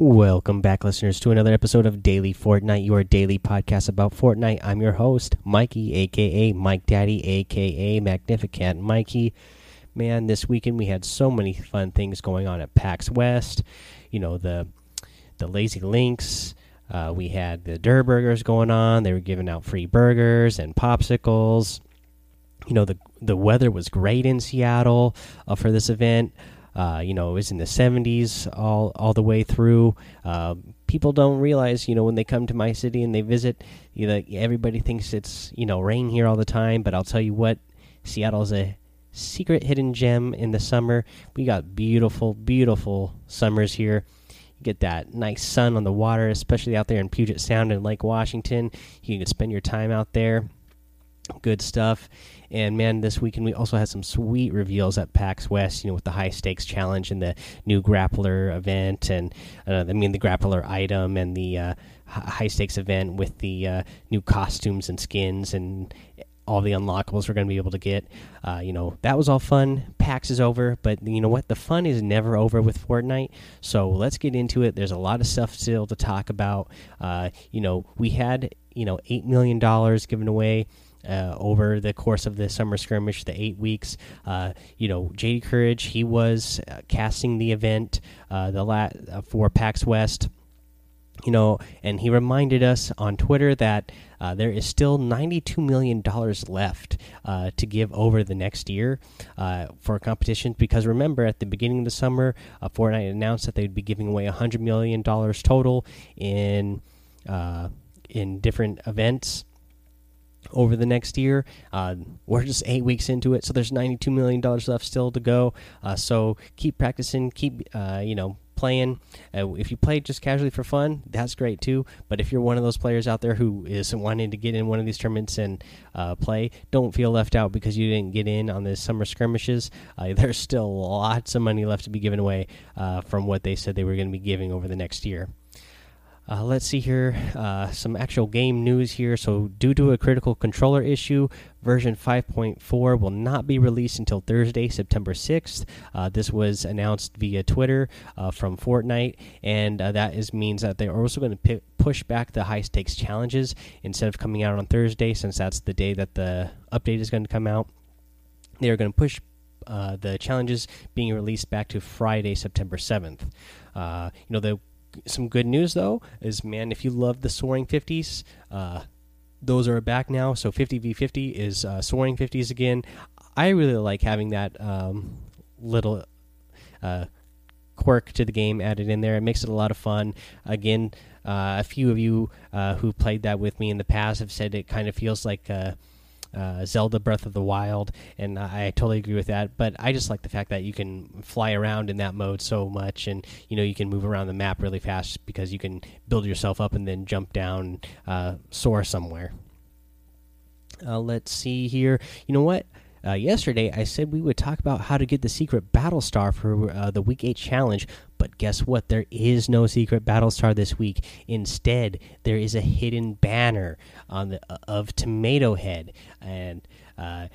Welcome back, listeners, to another episode of Daily Fortnite, your daily podcast about Fortnite. I'm your host, Mikey, aka Mike Daddy, aka Magnificent Mikey. Man, this weekend we had so many fun things going on at PAX West. You know the the Lazy Links. Uh, we had the Durrr Burgers going on. They were giving out free burgers and popsicles. You know the the weather was great in Seattle uh, for this event. Uh, you know, it was in the 70s all all the way through. Uh, people don't realize, you know, when they come to my city and they visit, you know, everybody thinks it's you know rain here all the time. But I'll tell you what, Seattle's a secret hidden gem in the summer. We got beautiful, beautiful summers here. You get that nice sun on the water, especially out there in Puget Sound and Lake Washington. You can spend your time out there. Good stuff. And man, this weekend we also had some sweet reveals at PAX West. You know, with the high stakes challenge and the new grappler event, and uh, I mean the grappler item and the uh, high stakes event with the uh, new costumes and skins and all the unlockables we're going to be able to get. Uh, you know, that was all fun. PAX is over, but you know what? The fun is never over with Fortnite. So let's get into it. There's a lot of stuff still to talk about. Uh, you know, we had you know eight million dollars given away uh, over the course of the summer skirmish, the eight weeks. Uh, you know, JD Courage, he was uh, casting the event uh, the la uh, for PAX West. You know, and he reminded us on Twitter that uh, there is still $92 million left to give over the next year for competitions. Because remember, at the beginning of the summer, Fortnite announced that they'd be giving away $100 million total in in different events over the next year. Uh, we're just eight weeks into it, so there's 92 million dollars left still to go. Uh, so keep practicing, keep uh, you know playing. Uh, if you play just casually for fun, that's great too. But if you're one of those players out there who is wanting to get in one of these tournaments and uh, play, don't feel left out because you didn't get in on the summer skirmishes. Uh, there's still lots of money left to be given away from what they said they were going to be giving over the next year. Uh, let's see here, uh, some actual game news here. So, due to a critical controller issue, version 5.4 will not be released until Thursday, September 6th. Uh, this was announced via Twitter uh, from Fortnite, and uh, that is means that they're also going to push back the high stakes challenges instead of coming out on Thursday, since that's the day that the update is going to come out. They are going to push uh, the challenges being released back to Friday, September 7th. Uh, you know, the some good news though is man, if you love the soaring 50s, uh, those are back now. So 50 v 50 is uh, soaring 50s again. I really like having that um, little uh, quirk to the game added in there. It makes it a lot of fun. Again, uh, a few of you uh, who played that with me in the past have said it kind of feels like uh, Zelda Breath of the Wild, and I totally agree with that. But I just like the fact that you can fly around in that mode so much, and you know you can move around the map really fast because you can build yourself up and then jump down, uh, soar somewhere. Uh, let's see here. You know what? Uh, yesterday, I said we would talk about how to get the secret battle star for uh, the week 8 challenge, but guess what? There is no secret battle star this week. Instead, there is a hidden banner on the uh, of Tomato Head, and uh,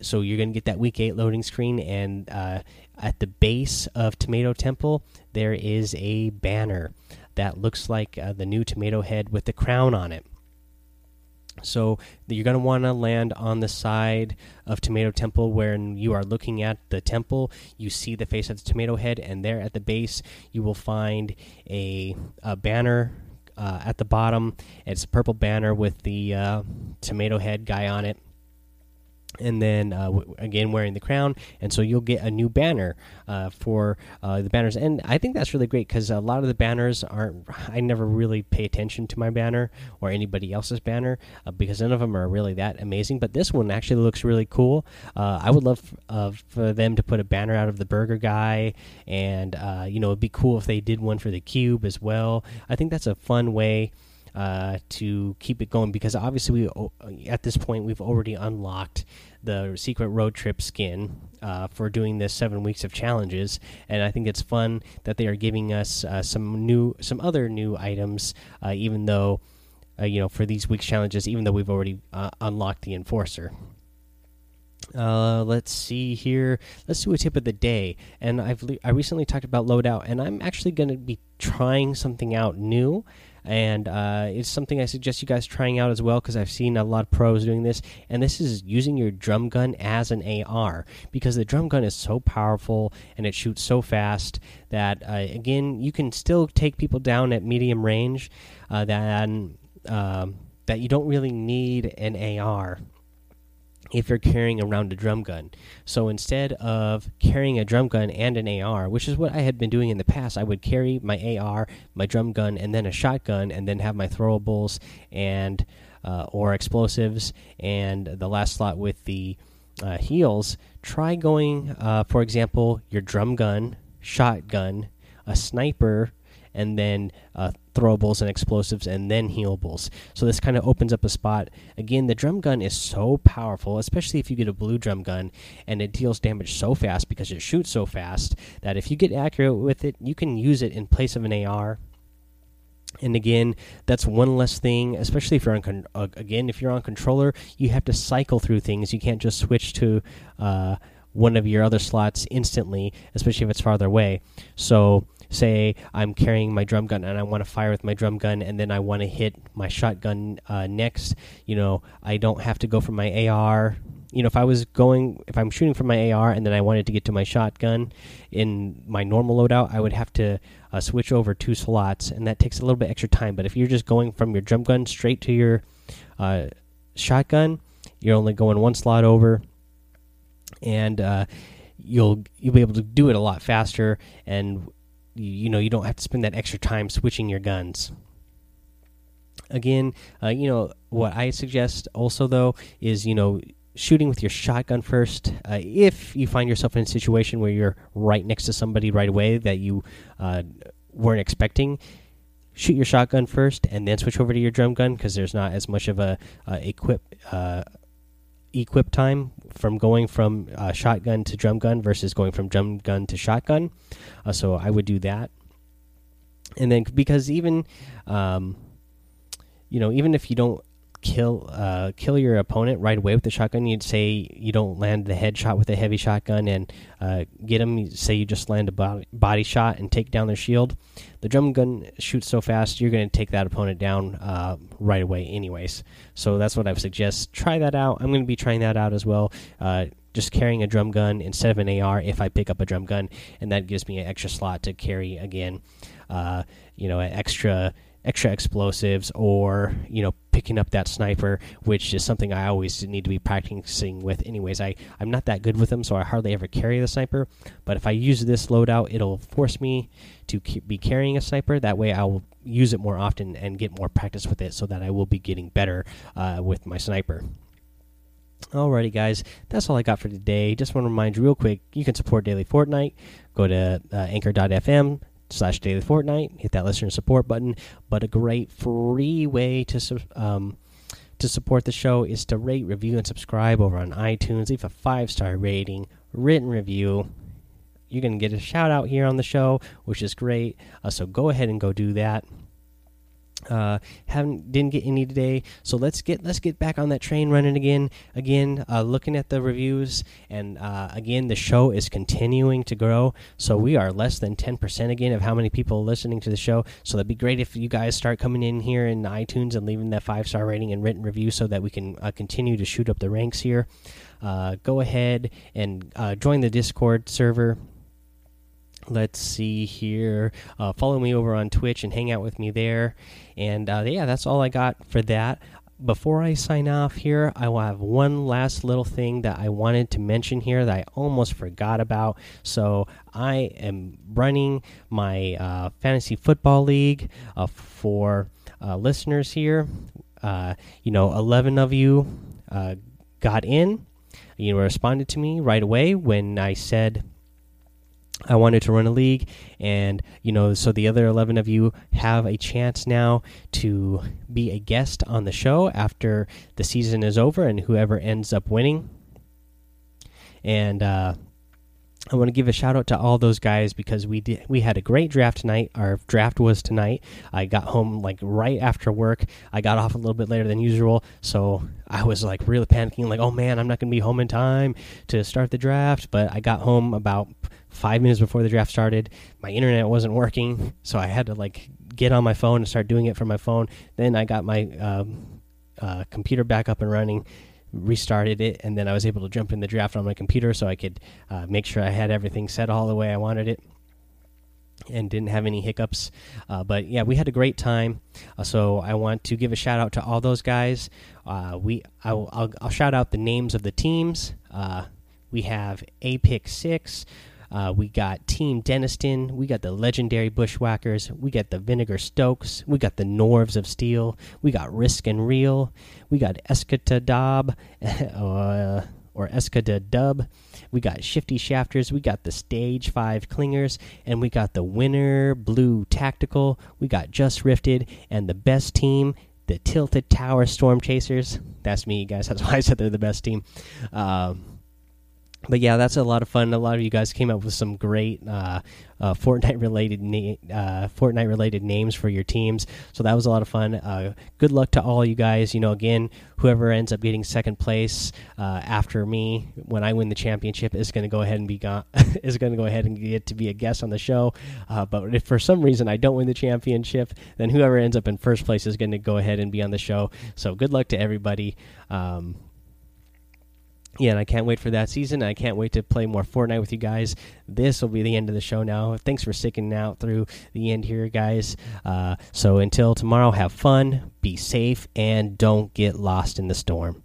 so you're gonna get that week 8 loading screen, and uh, at the base of Tomato Temple, there is a banner that looks like uh, the new Tomato Head with the crown on it. So you're going to want to land on the side of Tomato Temple when you are looking at the temple. You see the face of the Tomato Head, and there at the base you will find a, a banner uh, at the bottom. It's a purple banner with the uh, Tomato Head guy on it and then uh, again wearing the crown. And so you'll get a new banner uh, for uh, the banners. And i think that's really great because a lot of the banners aren't i never really pay attention to my banner or anybody else's banner uh, because none of them are really that amazing. But this one actually looks really cool. Uh, i would love uh, for them to put a banner out of the burger guy. And you know it'd be cool if they did one for the cube as well. I think that's a fun way uh, to keep it going because obviously we at this point we've already unlocked the secret road trip skin uh, for doing this seven weeks of challenges and I think it's fun that they are giving us uh, some new some other new items uh, even though uh, you know for these weeks challenges even though we've already unlocked the enforcer Uh, let's see here. Let's do a tip of the day. And I've I recently talked about loadout, and I'm actually going to be trying something out new. And uh, it's something I suggest you guys trying out as well because I've seen a lot of pros doing this. And this is using your drum gun as an AR because the drum gun is so powerful and it shoots so fast that uh, again you can still take people down at medium range. Uh, that um, that you don't really need an AR if you're carrying around a drum gun. So instead of carrying a drum gun and an AR, which is what I had been doing in the past, I would carry my AR, my drum gun, and then a shotgun, and then have my throwables and uh, or explosives, and the last slot with the uh, heals. Try going, uh, for example, your drum gun, shotgun, a sniper, and then uh, throwables and explosives and then healables. So this kind of opens up a spot. Again, the drum gun is so powerful, especially if you get a blue drum gun, and it deals damage so fast because it shoots so fast that if you get accurate with it, you can use it in place of an AR. And again, that's one less thing, especially if you're on uh, again if you're on controller, you have to cycle through things. You can't just switch to uh, one of your other slots instantly, especially if it's farther away. So say I'm carrying my drum gun and I want to fire with my drum gun and then I want to hit my shotgun uh, next, you know, I don't have to go from my AR. You know, if I was going, if I'm shooting from my AR and then I wanted to get to my shotgun in my normal loadout, I would have to uh, switch over two slots, and that takes a little bit extra time. But if you're just going from your drum gun straight to your uh, shotgun, you're only going one slot over, and uh, you'll you'll be able to do it a lot faster and you know you don't have to spend that extra time switching your guns. Again uh, you know what i suggest also though is you know shooting with your shotgun first. Uh, if you find yourself in a situation where you're right next to somebody right away that you uh, weren't expecting shoot your shotgun first and then switch over to your drum gun because there's not as much of a equip uh, equip time from going from uh, shotgun to drum gun versus going from drum gun to shotgun. Uh, so I would do that. And then because even, um, you know, even if you don't kill uh, kill your opponent right away with the shotgun. You'd say you don't land the headshot with a heavy shotgun and uh, get them. say you just land a body, body shot and take down their shield. The drum gun shoots so fast, you're going to take that opponent down uh, right away, anyways. So that's what I would suggest. Try that out. I'm going to be trying that out as well. Uh, just carrying a drum gun instead of an AR if I pick up a drum gun, and that gives me an extra slot to carry again. Uh, you know, an extra extra explosives or you know picking up that sniper which is something i always need to be practicing with anyways i i'm not that good with them so i hardly ever carry the sniper but if i use this loadout it'll force me to be carrying a sniper that way i will use it more often and get more practice with it so that i will be getting better uh, with my sniper Alrighty, guys, that's all I got for today. Just want to remind you real quick you can support Daily Fortnite. Go to uh, anchor.fm slash daily fortnite hit that listener support button. But a great free way to um, to support the show is to rate review and subscribe over on itunes. Leave a five star rating written review. You're gonna get a shout out here on the show which is great. Uh, so go ahead and go do that uh haven't didn't get any today. So let's get let's get back on that train running again again uh looking at the reviews. And uh again the show is continuing to grow. So we are less than 10% again of how many people are listening to the show. So that'd be great if you guys start coming in here in itunes and leaving that five star rating and written review so that we can uh, continue to shoot up the ranks here. Uh go ahead and uh join the discord server let's see here. Uh, follow me over on twitch and hang out with me there. And uh, yeah that's all i got for that. Before i sign off here i will have one last little thing that i wanted to mention here that i almost forgot about. So i am running my uh, fantasy football league uh, for uh, listeners here. Uh, you know 11 of you got in. You responded to me right away when i said I wanted to run a league, and you know, so the other 11 of you have a chance now to be a guest on the show after the season is over, and whoever ends up winning. And uh, I want to give a shout out to all those guys because we did we had a great draft tonight. Our draft was tonight. I got home like right after work. I got off a little bit later than usual, so I was like really panicking like, "Oh man, I'm not going to be home in time to start the draft." But I got home about 5 minutes before the draft started. My internet wasn't working, so I had to like get on my phone and start doing it from my phone. Then I got my um, uh, computer back up and running restarted it, and then I was able to jump in the draft on my computer so I could uh, make sure I had everything set all the way I wanted it and didn't have any hiccups. Uh, but yeah, we had a great time. Uh, so I want to give a shout out to all those guys. Uh, we I'll, I'll, I'll, shout out the names of the teams. Uh, we have A Six. Uh, we got Team Deniston. We got the legendary Bushwhackers. We got the Vinegar Stokes. We got the Norvs of Steel. We got Risk and Real. We got Eskata Dob uh, or Eskata Dub. We got Shifty Shafters. We got the Stage 5 Clingers. And we got the Winner Blue Tactical. We got Just Rifted. And the best team, the Tilted Tower Storm Chasers. That's me, guys. That's why I said they're the best team. Um, but yeah, that's a lot of fun. A lot of you guys came up with some great uh, uh, Fortnite related uh, Fortnite related names for your teams. So that was a lot of fun. Uh, good luck to all you guys. You know, again, whoever ends up getting second place uh, after me when I win the championship is going to go ahead and be gone. is going to go ahead and get to be a guest on the show. Uh, but if for some reason I don't win the championship, then whoever ends up in first place is going to go ahead and be on the show. So good luck to everybody. Um, yeah, and I can't wait for that season. I can't wait to play more Fortnite with you guys. This will be the end of the show now. Thanks for sticking out through the end here, guys. Uh, so until tomorrow, have fun, be safe, and don't get lost in the storm.